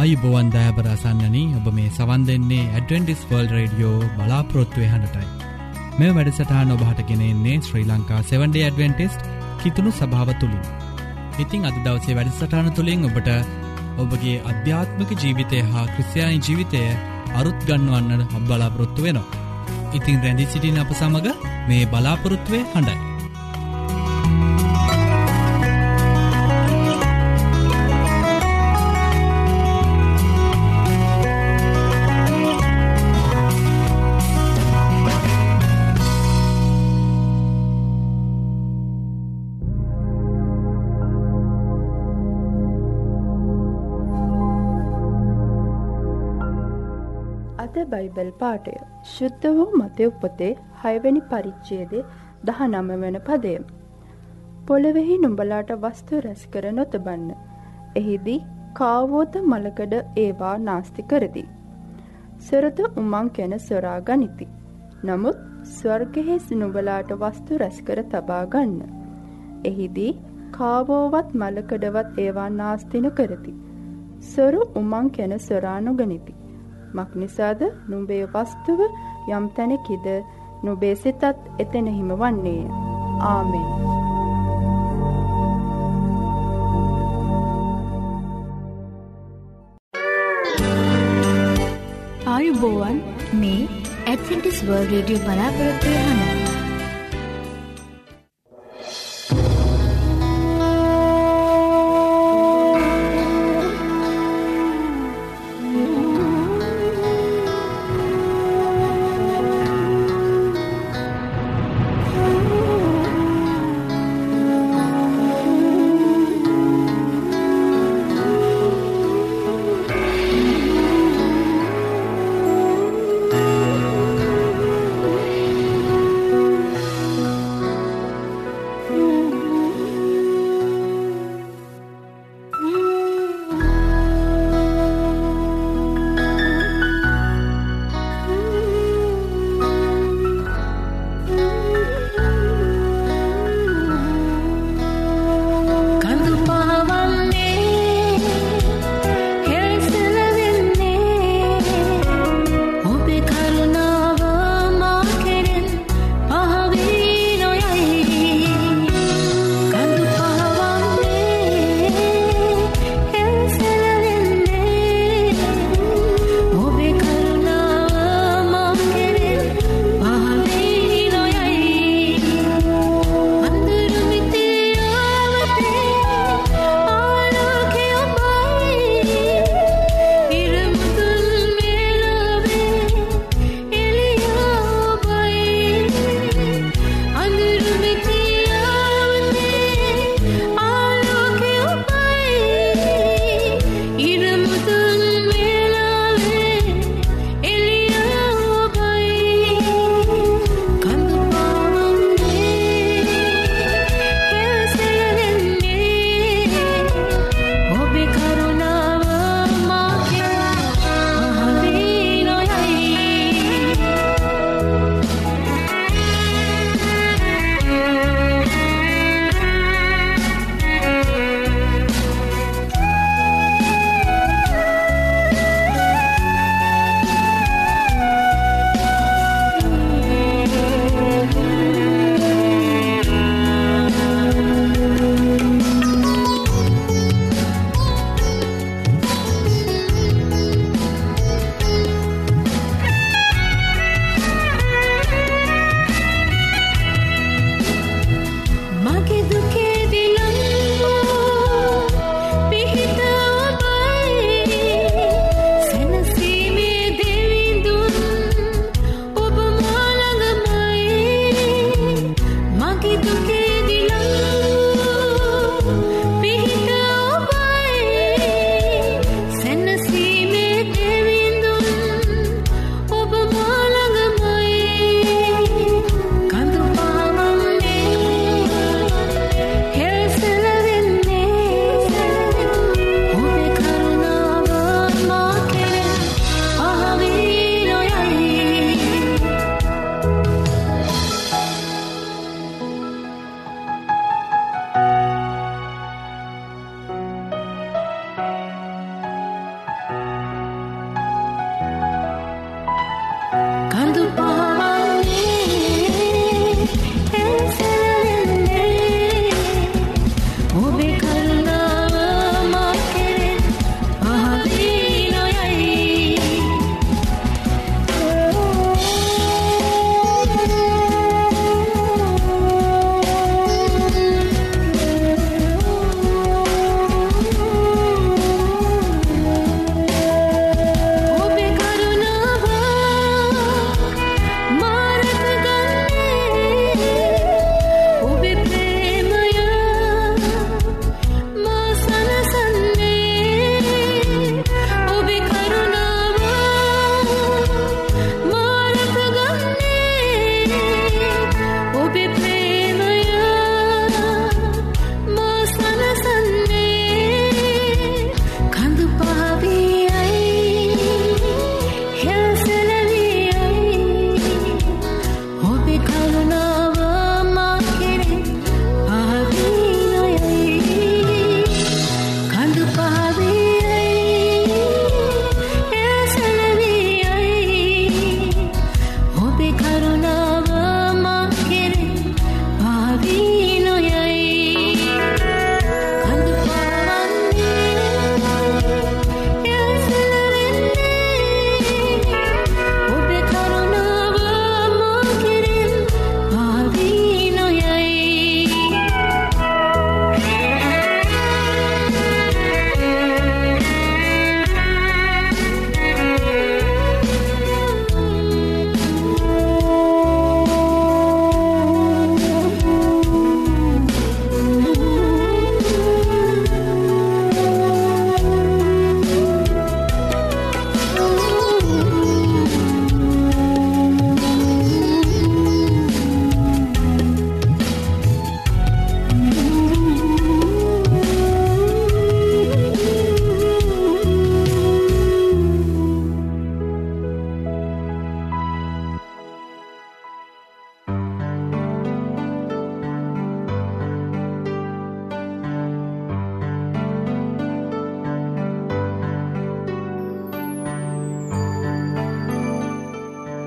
අයිබෝවන් දෑබරසන්නනී ඔබ මේ සවන් දෙන්නේ ඇඩවෙන්ටිස් වර්ල් රඩියෝ බලාපොරොත්තුවය හඬටයි මෙ වැඩසටහන ඔබහට ගෙනෙන්නේ ශ්‍රී ලංකා 7ඩේ ඇඩවෙන්ටිස්් කිතුුණු සභාව තුළින් ඉතිං අද දවසේ වැඩසටාන තුළින් ඔබට ඔබගේ අධ්‍යාත්මක ජීවිතය හා ක්‍රස්යානි ජීවිතය අරුත් ගන්නවන්න හබ බලාපොරොත්තු වෙනවා. ඉතිං රැඳි සිටින අප සමඟ මේ බලාපොරොත්තුවය හඬයි. බයිබල් පාටය ශුද්ධ වූ මතය උපතේ හයවැනි පරිච්චේදේ දහ නම වන පදය. පොළවෙහි නුඹලාට වස්තු රැස් කර නොතබන්න. එහිදී කාවෝත මලකඩ ඒවා නාස්ති කරති. සොරද උමං කැන සොරා ගනිති. නමුත් ස්වර්ගහෙ නුඹලාට වස්තු රැස්කර තබා ගන්න. එහිදී කාවෝවත් මලකඩවත් ඒවා නාස්තින කරති. සොරු උමං කැන සොරා නොගනිති. මක්නිසාද නුඹේ වස්තුව යම් තැනෙකිද නුබේ සිතත් එතෙනෙහිම වන්නේය. ආමෙන්. ආයුබෝවන් මේ ඇත්ටිස් වර්ල් රඩිය බලාපොරොත්වය හන්න.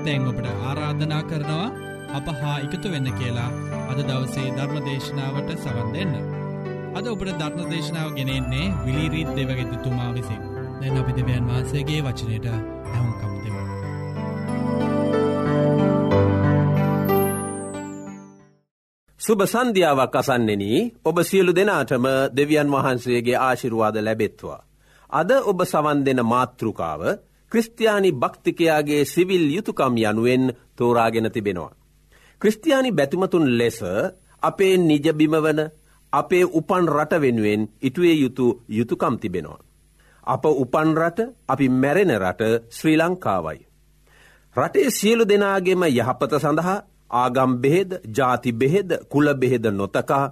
දැන් ඔබට ආරාධනා කරනවා අප හා එකතු වෙන්න කියලා අද දවසේ ධර්ම දේශනාවට සවන් දෙන්න. අද ඔබට ධර්ම දේශනාව ගෙනෙන්නේ විලිරීත් දෙවගෙතිතුමා විසින්. දැන් අපි දෙවියන් වහන්සේගේ වචනයට ඇහුම්කම් දෙමු. සුබ සන්ධ්‍යාවක් අසන්නෙන ඔබ සියලු දෙනාටම දෙවියන් වහන්සේගේ ආශිරුවාද ලැබෙත්වා. අද ඔබ සවන් දෙන මාතෘකාව ක්‍රස්තියානි භක්තිකයාගේ සිවිල් යුතුකම් යනුවෙන් තෝරාගෙන තිබෙනවා. ක්‍රස්තියානි බැතිමතුන් ලෙස අපේ නිජබිමවන අපේ උපන් රට වෙනුවෙන් ඉටුවේ යුතු යුතුකම් තිබෙනවා. අප උපන් රට අපි මැරෙන රට ශ්‍රී ලංකාවයි. රටේ සියලු දෙනාගේම යහපත සඳහා ආගම් බෙහෙද ජාති බෙහෙද කුල බෙහෙද නොතකා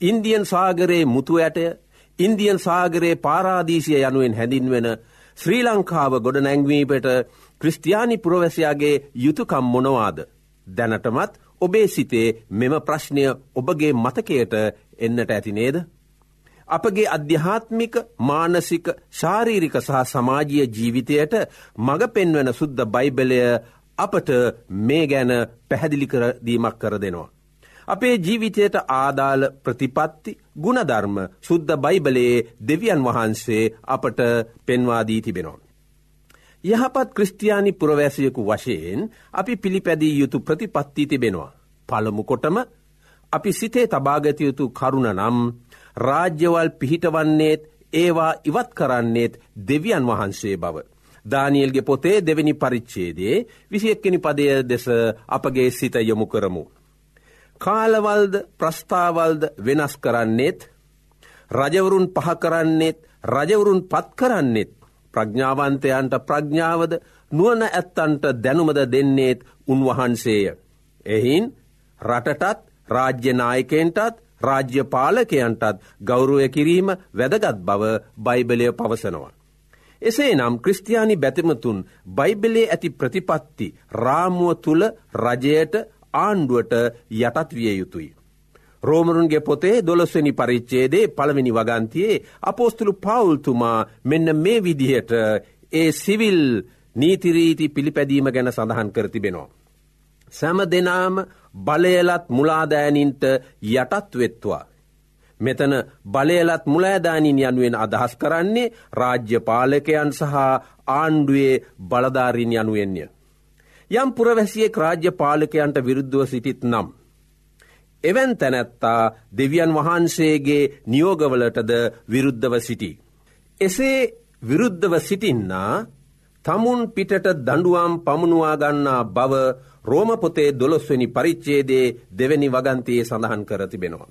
ඉන්දියන් සාගරයේ මුතු ඇටය ඉන්දියන් සාගරයේ පාරාදීශය යනුවෙන් හැඳින්වෙන ශ්‍රී ලංකාව ගොඩ නැංවීපට ක්‍රස්තියානි පුරවැසයාගේ යුතුකම් මොනවාද. දැනටමත් ඔබේ සිතේ මෙම ප්‍රශ්නය ඔබගේ මතකයට එන්නට ඇති නේද. අපගේ අධ්‍යාත්මික මානසික ශාරීරික සහ සමාජීය ජීවිතයට මඟ පෙන්වන සුද්ද බයිබලය අපට මේ ගැන පැහැදිලි කරදීමක් කර දෙනවා. අපේ ජීවිතයට ආදාළ ප්‍රතිපත්ති ගුණධර්ම සුද්ද බයිබලයේ දෙවියන් වහන්සේ අපට පෙන්වාදී තිබෙනවා. යහපත් ක්‍රස්තියානි පුරවැසියකු වශයෙන් අපි පිළිපැදී යුතු ප්‍රතිපත්ති තිබෙනවා. පළමුකොටම අපි සිතේ තබාගතයුතු කරුණ නම් රාජ්‍යවල් පිහිටවන්නේත් ඒවා ඉවත් කරන්නේත් දෙවියන් වහන්සේ බව. දානියල්ගේ පොතේ දෙවැනි පරිච්චේදේ විසියක්කෙනි පදය දෙස අපගේ සිත යොමු කරමු. කාලවල්ද ප්‍රස්ථාවල්ද වෙනස් කරන්නේත් රජවරුන් පහ කරන්නේත් රජවරුන් පත් කරන්නෙත් ප්‍රඥාවන්තයන්ට ප්‍රඥාවද නුවන ඇත්තන්ට දැනුමද දෙන්නේත් උන්වහන්සේය. එහින් රටටත් රාජ්‍යනායකෙන්ටත් රාජ්‍ය පාලකයන්ටත් ගෞරුවය කිරීම වැදගත් බව බයිබලය පවසනවා. එසේ නම් ක්‍රස්තියානි බැතිමතුන් බයිබලේ ඇති ප්‍රතිපත්ති රාමුව තුළ රජයට ආණ්ඩුවට යටත් විය යුතුයි. රෝමරුන්ගේ පොතේ දොළොස්වනි පරිච්චේදේ පළවෙනි වගන්තියේ අපෝස්තුළු පවුල්තුමා මෙන්න මේ විදිහට ඒ සිවිල් නීතිරීති පිළිපැදීම ගැන සඳහන් කරතිබෙනවා. සැම දෙනාම බලයලත් මුලාදෑනින්ට යටත් වෙත්වා. මෙතන බලයලත් මුලෑදානින් යනුවෙන් අදහස් කරන්නේ රාජ්‍ය පාලකයන් සහ ආණ්ඩුවේ බලධාරින් යනුවෙන්ය. යම් පුරවැසියෙක් රාජ්‍ය පාලකයන්ට විරුද්ධව සිටිත් නම්. එවැන් තැනැත්තා දෙවියන් වහන්සේගේ නියෝගවලටද විරුද්ධව සිටි. එසේ විරුද්ධව සිටින්නා තමුන් පිටට දඩුවම් පමුණවාගන්නා බව රෝමපොතේ දොළොස්වනි පරිච්චේදේ දෙවැනි වගන්තයේ සඳහන් කරතිබෙනවා.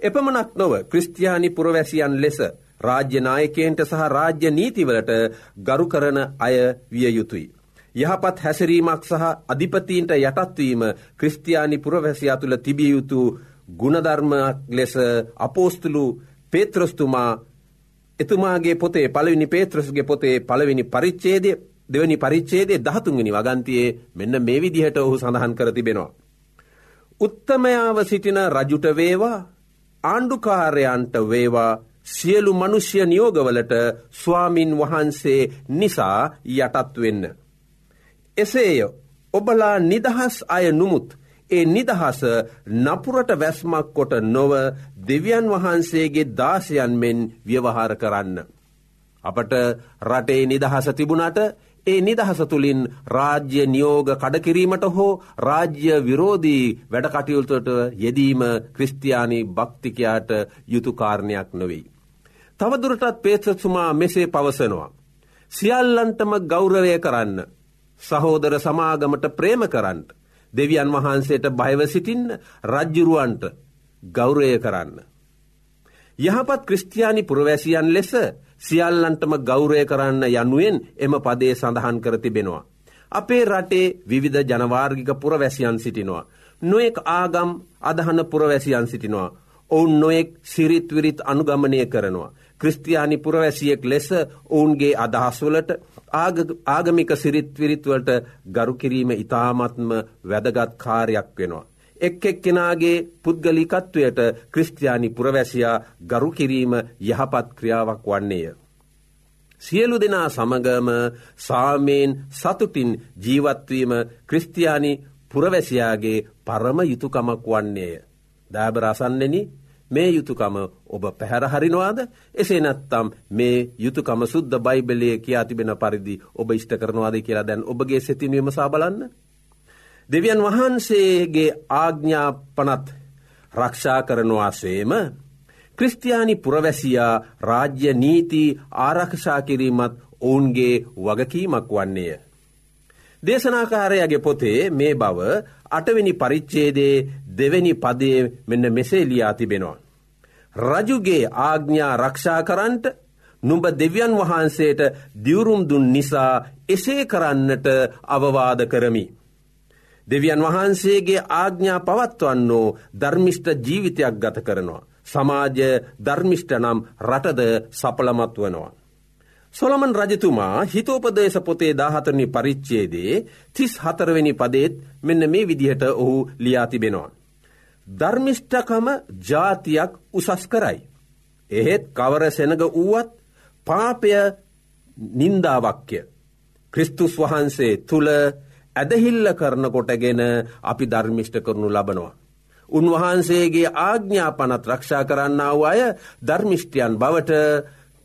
එපමනක් නොව ක්‍රස්තියානි පුරවැසියන් ලෙස රාජ්‍යනායකයන්ට සහ රාජ්‍ය නීතිවලට ගරු කරන අය විය යුතුයි. යහපත් හැසිරීමක් සහ අධිපතීන්ට යටත්වීම ක්‍රස්තියානි පුරවැසියා තුළ තිබිය යුතු ගුණධර්මයක් ලෙස අපෝස්තුළු පේත්‍රස්තුමා එතුමාගේ පොතේ පළවිනි පේත්‍රස්ගේ පොතේ පළවෙනි පරිච්චේදය දෙවනි පරිච්චේදේ දහතුන්ගනි වගන්තියේ මෙන්න මේ විදිහට ඔහු සඳහන් කර තිබෙනවා. උත්තමයාව සිටින රජුට වේවා ආණ්ඩුකාරයන්ට වේවා සියලු මනුෂ්‍ය නියෝගවලට ස්වාමින් වහන්සේ නිසා යටත් වෙන්න. එසේය ඔබලා නිදහස් අය නුමුත් ඒ නිදහස නපුරට වැස්මක් කොට නොව දෙවියන් වහන්සේගේ දාසයන් මෙන් ව්‍යවහාර කරන්න. අපට රටේ නිදහස තිබුණට ඒ නිදහස තුළින් රාජ්‍ය නියෝග කඩකිරීමට හෝ රාජ්‍ය විරෝධී වැඩකටයුල්තට යෙදීම ක්‍රස්තියානි භක්තිකයාට යුතුකාරණයක් නොවෙයි. තවදුරටත් පේත්‍රතුමා මෙසේ පවසනවා. සියල්ලන්ටම ගෞරවය කරන්න. සහෝදර සමාගමට ප්‍රේම කරන්නට. දෙවියන් වහන්සේට බයව සිටින්න රජ්ජුරුවන්ට ගෞරය කරන්න. යහපත් ක්‍රස්තියානි පුරවැසියන් ලෙස සියල්ලන්ටම ගෞරය කරන්න යනුවෙන් එම පදේ සඳහන් කර තිබෙනවා. අපේ රටේ විවිධ ජනවාර්ගික පුරවැසියන් සිටිනවා. නොෙක් ආගම් අදහන පුරවැසියන් සිටිනවා. ඔවුන් නොෙක් සිරිත්විරිත් අනුගමනය කරනවා. ක්‍රස්තියානි පුරවැසියෙක් ලෙස ඔවුන්ගේ අදහස්වලට ආගමික සිරිත්විරිත්වලට ගරුකිරීම ඉතාමත්ම වැදගත් කාරයක් වෙනවා. එක් එක් කෙනාගේ සියලු දෙනා සමගම සාමයෙන් සතුටින් ජීවත්වීම ක්‍රස්තියානි පුරවැසියාගේ පරම යුතුකමක් වන්නේය. දෑබරසන්නෙන මේ යුතුකම ඔබ පැහැරහරිනවාද එසේ නැත්තම් මේ යුතුකම සුද්ද බයිබලය කියා තිබෙන පරිදි ඔබ ඉෂ්ට කරනවාද කියලා දැන් ඔබගේ සෙතින්වීම සාබලන්න. දෙවියන් වහන්සේගේ ආග්ඥාපනත් රක්ෂා කරනවාසේම ක්‍රස්තියානි පුරවැසියා රාජ්‍ය නීති ආරක්ෂා කිරීමත් ඔවුන්ගේ වගකීමක් වන්නේය. දේශනාකාරයගේ පොතේ මේ බව අටවෙනි පරිච්චේදේ දෙවැනි පදය මෙන්න මෙසේ ලියා තිබෙනවා. රජුගේ ආග්ඥා රක්ෂා කරන්ට නුඹ දෙවියන් වහන්සේට දියවරුම් දුන් නිසා එසේ කරන්නට අවවාද කරමි. දෙවියන් වහන්සේගේ ආග්ඥා පවත්වන්නෝ ධර්මිෂ්ට ජීවිතයක් ගත කරනවා. සමාජ ධර්මිෂ්ට නම් රටද සපලමත් වනවා. සොළමන් රජතුමා හිතෝපදේශ පොතේ දාහතරණි පරිච්චේදේ තිස් හතරවෙනි පදේත් මෙන්න මේ විදිහට ඔහු ලියාතිබෙනවා. ධර්මිෂ්ඨකම ජාතියක් උසස් කරයි. එහෙත් කවර සෙනග වුවත් පාපය නින්දාවක්්‍ය. ක්‍රිස්තුස් වහන්සේ තුළ ඇදහිල්ල කරන කොටගෙන අපි ධර්මිෂ්ට කරනු ලබනවා. උන්වහන්සේගේ ආග්ඥාපනත් රක්ෂා කරන්න වූ අය ධර්මිෂ්ටියන් බවට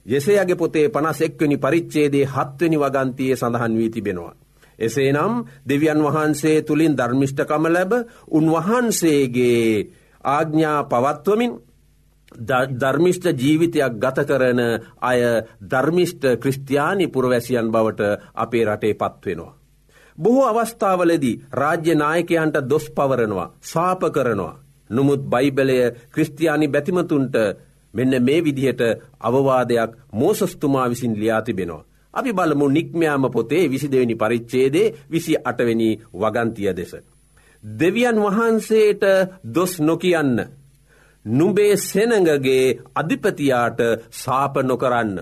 යෙසේයගේ පොතේ පනස් එක්වනි පරිච්චේදේ හත්වනි වගන්තියේ සඳහන් වී තිබෙනවා. එසේනම් දෙවියන් වහන්සේ තුළින් ධර්මිෂ්ඨකම ලැබ උන්වහන්සේගේ ආග්ඥා පවත්වමින් ධර්මිෂ්ට ජීවිතයක් ගත කරන අය ධර්මිෂ්ට ක්‍රස්තියානි පුරවැසියන් බවට අපේ රටේ පත්වෙනවා. බොහෝ අවස්ථාවලදී රාජ්‍ය නායකයන්ට දොස් පවරනවා සාප කරනවා. නොමුත් බයිබලය ක්‍රස්තියානි බැතිමතුන්ට මෙන්න මේ විදිහට අවවාදයක් මෝසස්තුමා විසින් ලියාතිබෙනවා. අපි බලමු නික්මයාම පොතේ විසිදවෙනි පරිච්චේදේ විසි අටවැනි වගන්තිය දෙස. දෙවියන් වහන්සේට දොස් නොකියන්න. නුබේ සෙනඟගේ අධිපතියාට සාප නොකරන්න.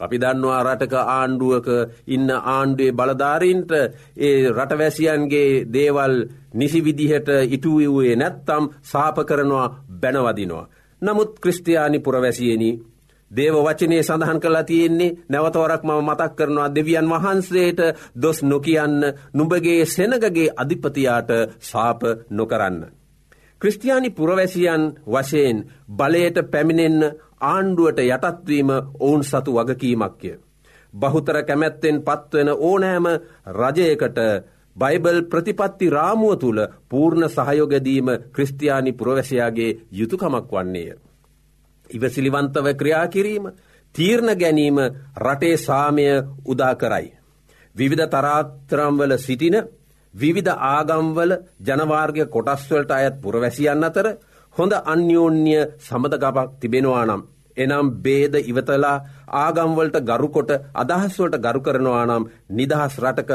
අපි දන්නවා රටක ආණ්ඩුවක ඉන්න ආණ්ඩුවේ බලධාරීන්ට ඒ රටවැසියන්ගේ දේවල් නිසි විදිහට ඉටුවවයේ නැත්තම් සාප කරනවා බැනවදිනවා. නමුත් ක්‍රස්තියානි පුරවැසියනි දේව වචනය සඳහන් කලා තියෙන්නේ නැවතවරක් මම මතක් කරනවා දෙවියන් වහන්සේට දොස් නොකියන්න නුඹගේ සෙනගගේ අධිපතියාට සාප නොකරන්න. ක්‍රස්තියානි පුරවැසියන් වශයෙන් බලයට පැමිණෙන්න ආණ්ඩුවට යටත්වීම ඔවුන් සතු වගකීමක්ය. බහුතර කැමැත්තෙන් පත්වන ඕනෑම රජයකට බයිබල් ප්‍රතිපත්ති රාමුව තුළ පූර්ණ සහයෝගදීම ක්‍රස්තියානි පුරවැසයාගේ යුතුකමක් වන්නේය. ඉවසිලිවන්තව ක්‍රියා කිරීම තීරණ ගැනීම රටේ සාමය උදා කරයි. විවිධ තරාත්‍රම්වල සිටින විවිධ ආගම්වල ජනවාර්ගය කොටස්වලට අයත් පුරවැසියන් අතර හොඳ අන්‍යෝන්‍ය සමඳගපක් තිබෙනවා නම්. එනම් බේද ඉවතලා ආගම්වලට ගරුකොට අදහස්වලට ගරු කරනවා නම් නිදහස් රටක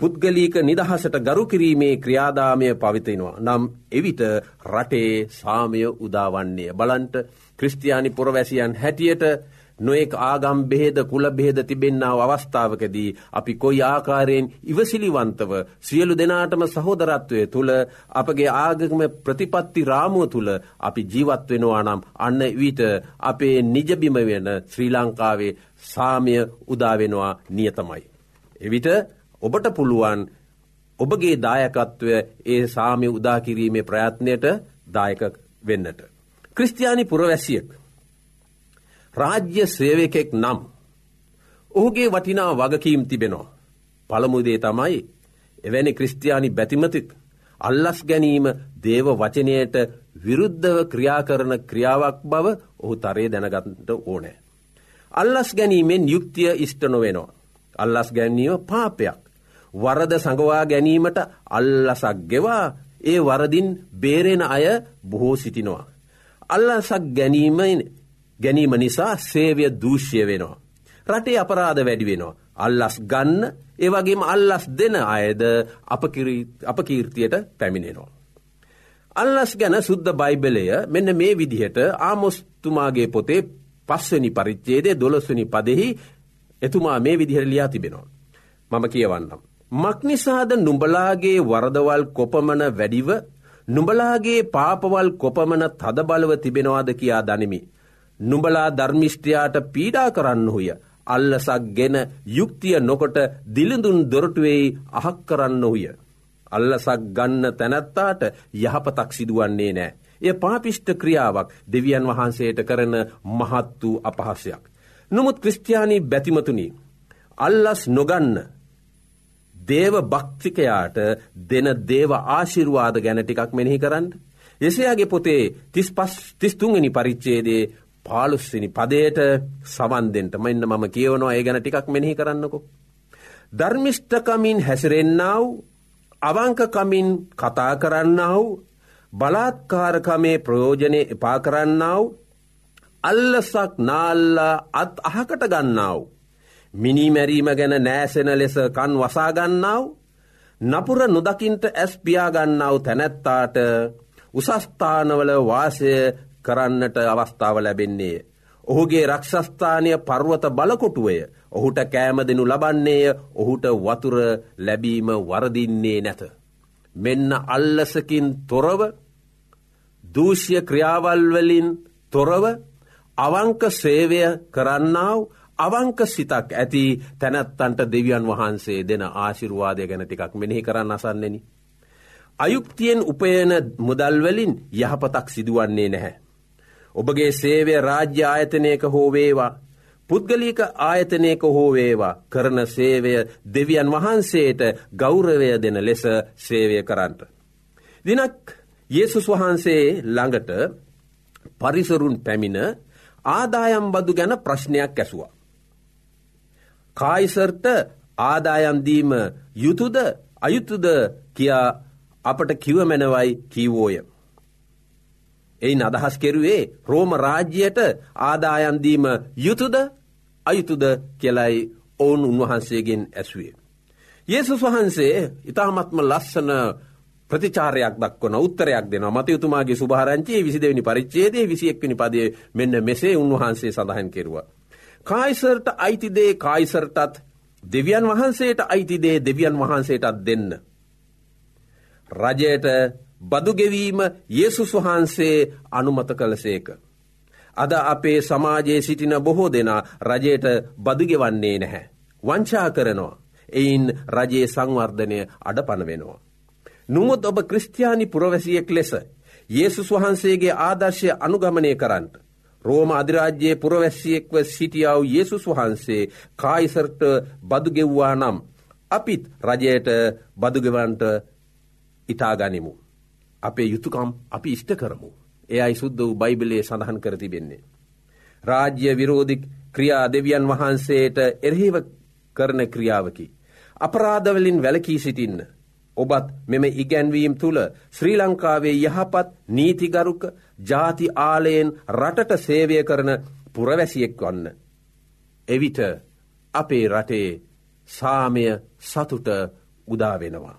පුද්ගලීක නිදහසට ගරු කිරීමේ ක්‍රියාදාමය පවිතෙනවා. නම් එවිට රටේ සාමය උදාවන්නේ. බලන්ට ක්‍රස්තියානි පුරවැසියන් හැටියට නොෙක් ආගම් බෙහෙද කුල බෙහෙද තිබෙන්නාව අවස්ථාවකදී අපි කොයි ආකාරයෙන් ඉවසිලිවන්තව සියලු දෙනාටම සහෝදරත්වය තුළ අපගේ ආගම ප්‍රතිපත්ති රාමුව තුළ අපි ජීවත් වෙනවා නම් අන්න විට අපේ නිජබිම වෙන ශ්‍රී ලංකාවේ සාමය උදාවෙනවා නියතමයි. එවිට ඔබට පුළුවන් ඔබගේ දායකත්වය ඒ සාමය උදාකිරීමේ ප්‍රයත්නයට දායක වෙන්නට. ක්‍රස්තියානි පුරවැසියෙක්. රාජ්‍ය සේවකෙක් නම්. ඔහුගේ වටිනා වගකීම් තිබෙනවා. පළමුදේ තමයි එවැනි ක්‍රස්තියානි බැතිමතික් අල්ලස් ගැනීම දේව වචනයට විරුද්ධව ක්‍රියා කරන ක්‍රියාවක් බව ඔහු තරේ දැනගන්නට ඕනෑ. අල්ලස් ගැනීමෙන් යුක්තිය ඉෂ්ට නොවෙනවා. අල්ලස් ගැනීම පාපයක්. වරද සඟවා ගැනීමට අල්ලසක් ගෙවා ඒ වරදින් බේරෙන අය බොහෝ සිටිනවා. අල්ලසක් ගැනීම ගැනීම නිසා සේවය දූෂ්‍ය වෙනවා. රටේ අපරාධ වැඩි වෙනවා. අල්ලස් ගන්න ඒවගේම අල්ලස් දෙන අයද අපකීර්තියට පැමිණෙනවා. අල්ලස් ගැන සුද්ද බයිබලය මෙන්න මේ විදිහට ආමොස්තුමාගේ පොතේ පස්වනි පරිච්චේදේ දොළොස්වනි පදෙහි එතුමා මේ විදිහර ලියා තිබෙනවා. මම කියවන්නම්. මක්නිසාද නුඹලාගේ වරදවල් කොපමන වැඩිව නුඹලාගේ පාපවල් කොපමන තද බලව තිබෙනවාද කියා දනිමි. නුඹලා ධර්මිෂ්ටයාට පීඩා කරන්න හුය අල්ලසක් ගෙන යුක්තිය නොකොට දිලිඳුන් දොරටුවෙයි අහක් කරන්න ඔහුය. අල්ලසක් ගන්න තැනැත්තාට යහපතක් සිදුවන්නේ නෑ. එය පාපිෂ්ට ක්‍රියාවක් දෙවියන් වහන්සේට කරන මහත් වූ අපහසයක්. නොමුත් ක්‍රස්ටයානී බැතිමතුනි. අල්ලස් නොගන්න. දේව භක්තිකයාට දෙන දේව ආශිර්වාද ගැන ටිකක් මෙනෙහි කරන්න. එසයාගේ පොතේ තිස් පස් තිස්තුන්ගනි පරිච්චේදේ පාලුස්සිනි පදයට සවන්දෙන්ට මෙන්න මම කියවනවා ඒ ගැන ටිකක් මෙනෙහි කරන්නකෝ. ධර්මිෂ්ඨකමින් හැසිරෙන්න්නාව අවංකකමින් කතා කරන්නාව බලාත්කාරකමේ ප්‍රයෝජනය එපා කරන්නාව අල්ලසක් නාල්ලා අත් අහකට ගන්නාව. මිනිමැරීම ගැන නෑසෙන ලෙස කන් වසාගන්නාව නපුර නොදකින්ට ඇස් පියාගන්නාව තැනැත්තාට උසස්ථානවල වාසය කරන්නට අවස්ථාව ලැබෙන්නේය. ඔහුගේ රක්ෂස්ථානය පර්වත බලකොටුවය ඔහුට කෑම දෙනු ලබන්නේය ඔහුට වතුර ලැබීම වරදින්නේ නැත. මෙන්න අල්ලසකින් තොරව දූෂ්‍ය ක්‍රියාවල්වලින් තොරව අවංක සේවය කරන්නාව අවංක සිතක් ඇති තැනැත්තන්ට දෙවියන් වහන්සේ දෙන ආශිරවාදය ගැන ටිකක් මෙනෙහි කරන්න අසන්නෙන. අයුක්තියෙන් උපයන මුදල්වලින් යහපතක් සිදුවන්නේ නැහැ. ඔබගේ සේවය රාජ්‍ය ආයතනයක හෝවේවා පුද්ගලික ආයතනයක හෝවේවා කරන සේවය දෙවියන් වහන්සේට ගෞරවය දෙන ලෙස සේවය කරන්නට. දිනක් Yesසුස් වහන්සේ ළඟට පරිසරුන් පැමිණ ආදායම් බදු ගැන ප්‍රශ්නයක් ඇසුවා. කායිසර්ට ආදායම්දීම යුතුද අයුතුද කියා අපට කිවමැනවයි කීවෝය. එයින් අදහස් කෙරුවේ රෝම රාජ්‍යයට ආදායන්දීම යුතුද අයුතුද කෙලයි ඔවුන් උන්වහන්සේගෙන් ඇසුවේ. ඒසුස් වහන්සේ ඉතාමත්ම ලස්සන ප්‍රතිචාරයක් දක්වන උත්තරයක් දෙන මතයුතුමාගේ සුභාරංචයේ විසි දෙවනි පරිච්චේදේ විසියෙක්වනි පදය මෙන්න මෙසේ උන්වහන්සේ සඳහන් කෙරුව. කායිසර්ට අයිතිදේ කායිසර්ටත් දෙවියන් වහන්සේට අයිතිදේ දෙවියන් වහන්සේටත් දෙන්න. රජයට බදුගෙවීම යේසුස් වහන්සේ අනුමත කළසේක. අද අපේ සමාජයේ සිටින බොහෝ දෙනා රජයට බදුගෙවන්නේ නැහැ. වංචා කරනවා. එයින් රජයේ සංවර්ධනය අඩ පනවෙනවා. නුමුත් ඔබ ක්‍රස්ටයානි පුරවැසියෙක් ලෙස. යේසුස් වහන්සේගේ ආදර්ශය අනුගමනය කරන්නට. රෝම අධිරාජ්‍යයේ පුරවැස්සියෙක්ව සිටියාව යේසුස් වහන්සේ කායිසර්ට බදුගෙව්වා නම්. අපිත් රජයට බදුගෙවන්ට ඉතාගනිමු. අපේ යුතුකම් අපි ඉෂ්ට කරමු. එයයි සුද්ද වූ බයිබලේ සඳහන් කර තිබෙන්නේ. රාජ්‍ය විරෝධික් ක්‍රියා දෙවියන් වහන්සේට එරහිව කරන ක්‍රියාවකි. අපරාධවලින් වැලකී සිටින්න. ඔබත් මෙම ඉගැන්වීම් තුළ ශ්‍රී ලංකාවේ යහපත් නීතිගරුක ජාති ආලයෙන් රටට සේවය කරන පුරවැසියෙක් වන්න. එවිට අපේ රටේ සාමය සතුට උදාවෙනවා.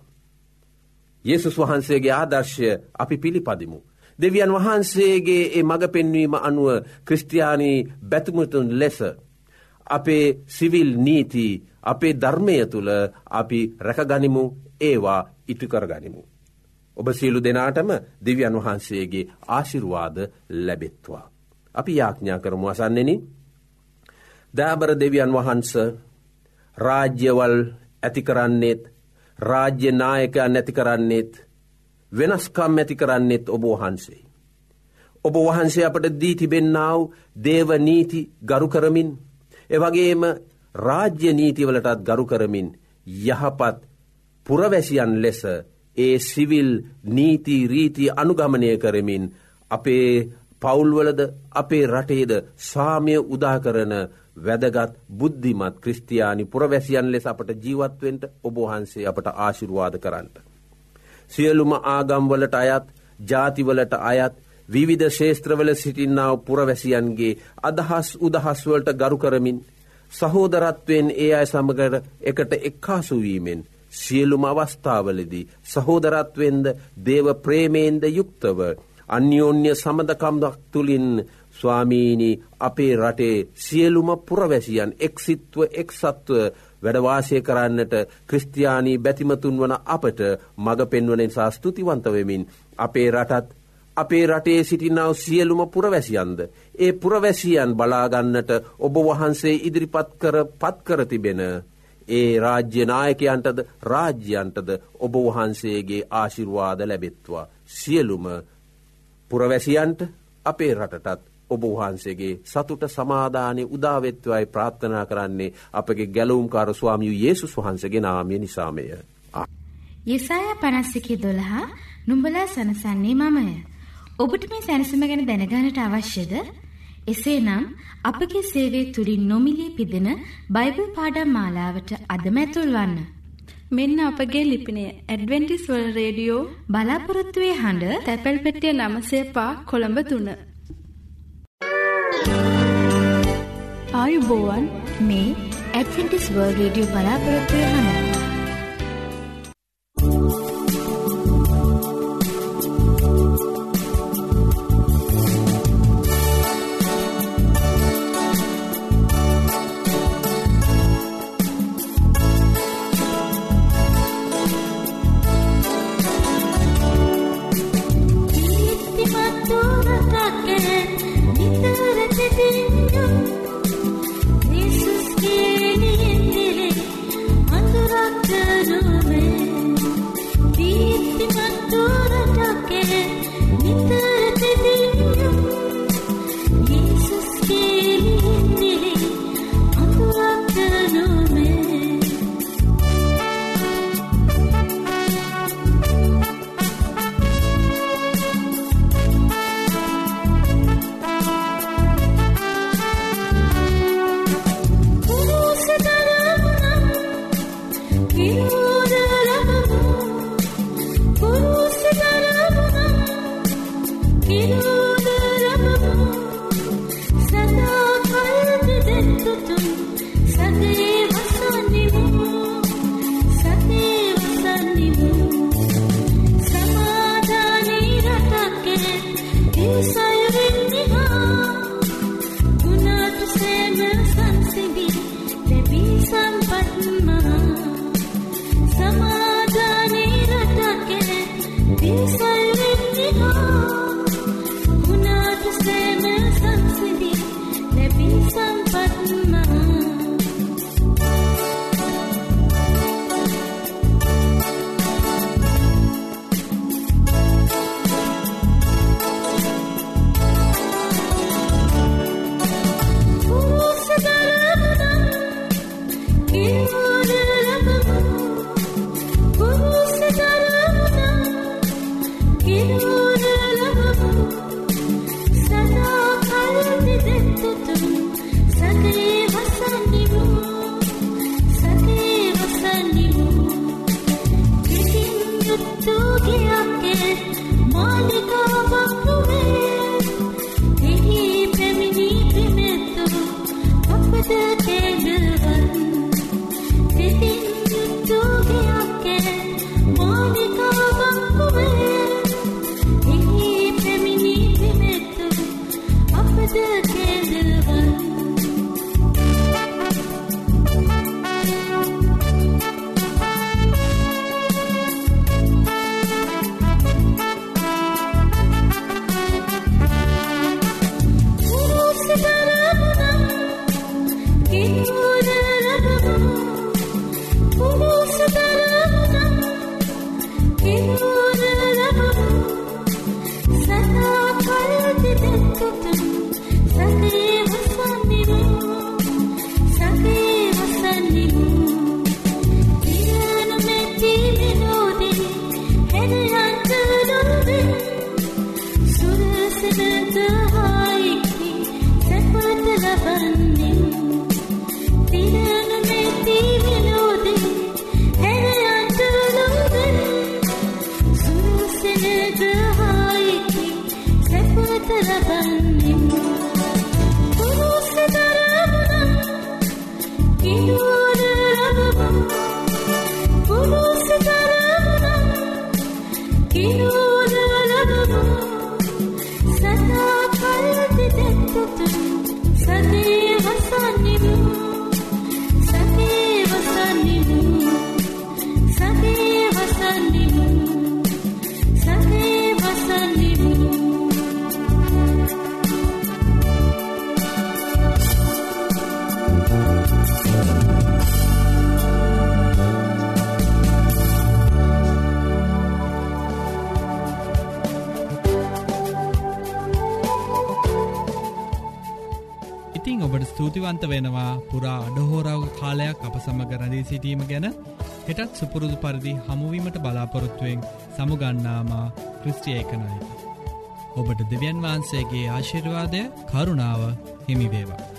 යෙසුස් වහන්සේගේ ආදර්ශය අපි පිළිපදිමු. දෙවියන් වහන්සේගේ ඒ මඟ පෙන්වීම අනුව ක්‍රස්ටයානී බැතුමතුන් ලෙස. අපේ සිවිල් නීති අපේ ධර්මය තුළ අපි රැකගනිමු ඒවා ඉටුකරගනිමු. ඔබ සියලු දෙනාටම දෙවියන් වහන්සේගේ ආශිරුවාද ලැබෙත්වා. අපි යාඥා කරමු අසන්නෙන. දෑබර දෙවියන් වහන්ස රාජ්‍යවල් ඇතිකරන්නේත් රාජ්‍ය නායකයා නැති කරන්නේත් වෙනස්කම් ඇති කරන්නෙත් ඔබ වහන්සේ. ඔබ වහන්සේ අපට දී තිබෙන්නාව දේව නීති ගරු කරමින් එවගේම රාජ්‍ය නීතිවලටත් ගරු කරමින් යහපත් පුරවැසියන් ලෙස ඒ සිවිල් නීති රීති අනුගමනය කරමින් අපේ පවුල්වලද අපේ රටේද සාමය උදාකරන වැදගත් බුද්ධිමත් ක්‍රස්තියානි පුරවැසියන් ලෙස අපට ජීවත්වෙන්ට ඔබහන්සේ අපට ආශිර්වාද කරන්නට. සියලුම ආගම්වලට අයත් ජාතිවලට අයත් විවිධ ශේත්‍රවල සිටින්නාව පුරවැසියන්ගේ අදහස් උදහස්වලට ගරු කරමින් සහෝදරත්වයෙන් ඒ අය සමගට එකට එක්කාසුවීමෙන් සියලුම අවස්ථාවලදී සහෝදරත්වෙන්ද දේව ප්‍රේමේන්ද යුක්තව අන්‍යෝන්‍ය සමඳකම්දක් තුළින් ස්වාමීණී අපේ රටේ සියලුම පුරවැසියන් එක්සිත්ව එක්සත්ව වැඩවාසය කරන්නට ක්‍රස්තියානී බැතිමතුන් වන අපට මඟ පෙන්වනෙන් සා ස්තුතිවන්තවමින් අපේ රටත් අපේ රටේ සිටිනාව සියලුම පුරවැසියන්ද. ඒ පුරවැසියන් බලාගන්නට ඔබ වහන්සේ ඉදිරිපත් කර පත්කර තිබෙන. ඒ රාජ්‍ය නායකයන්ටද රාජ්‍යන්ටද ඔබ වහන්සේගේ ආශිර්වාද ලැබෙත්වා. සියලුම පුරවැසියන්ට අපේ රටටත් ඔබ වහන්සේගේ සතුට සමාධානය උදාවෙත්වයි ප්‍රාර්ථනා කරන්නේ අපගේ ගැලවුම්කාර ස්වාමියු යේසුස් වහන්සගේ නාමය නිසාමය. යෙසාය පනස්සිකි දොළහා නුඹලා සනසන්නේ මමය. ඔබට මේ සැනසම ගැන දැනගානට අවශ්‍යද? එසේනම් අපගේ සේවය තුලින් නොමිලේ පිදෙන බයිබල් පාඩම් මාලාවට අදම ඇතුල්වන්න. මෙන්න අපගේ ලිපිනය ඇඩවෙන්ටිස් වල් රේඩියෝ බලාපොරොත්තුවේ හඬ තැපැල් පෙටිය නමසේ පා කොළඹ තුන. ආයුබෝවන් මේ ඇඩවෙන්ටිස් වර්ල් රේඩියෝ බලාපොරොත්තුවේ හඬ. සමාධානී රටක පිසල් වෙන්නේ ස්තුතිවන්ත වෙනවා පුරා අඩහෝරාව කාලයක් අප සමග රැඳී සිටීම ගැන හෙටත් සුපුරුදු පරිදි හමුවීමට බලාපොරොත්තුවෙන් සමුගන්නාමා ක්‍රිස්ටියේකනයි. ඔබට දෙවියන් වහන්සේගේ ආශිර්වාදය කරුණාව හිමිවේවා.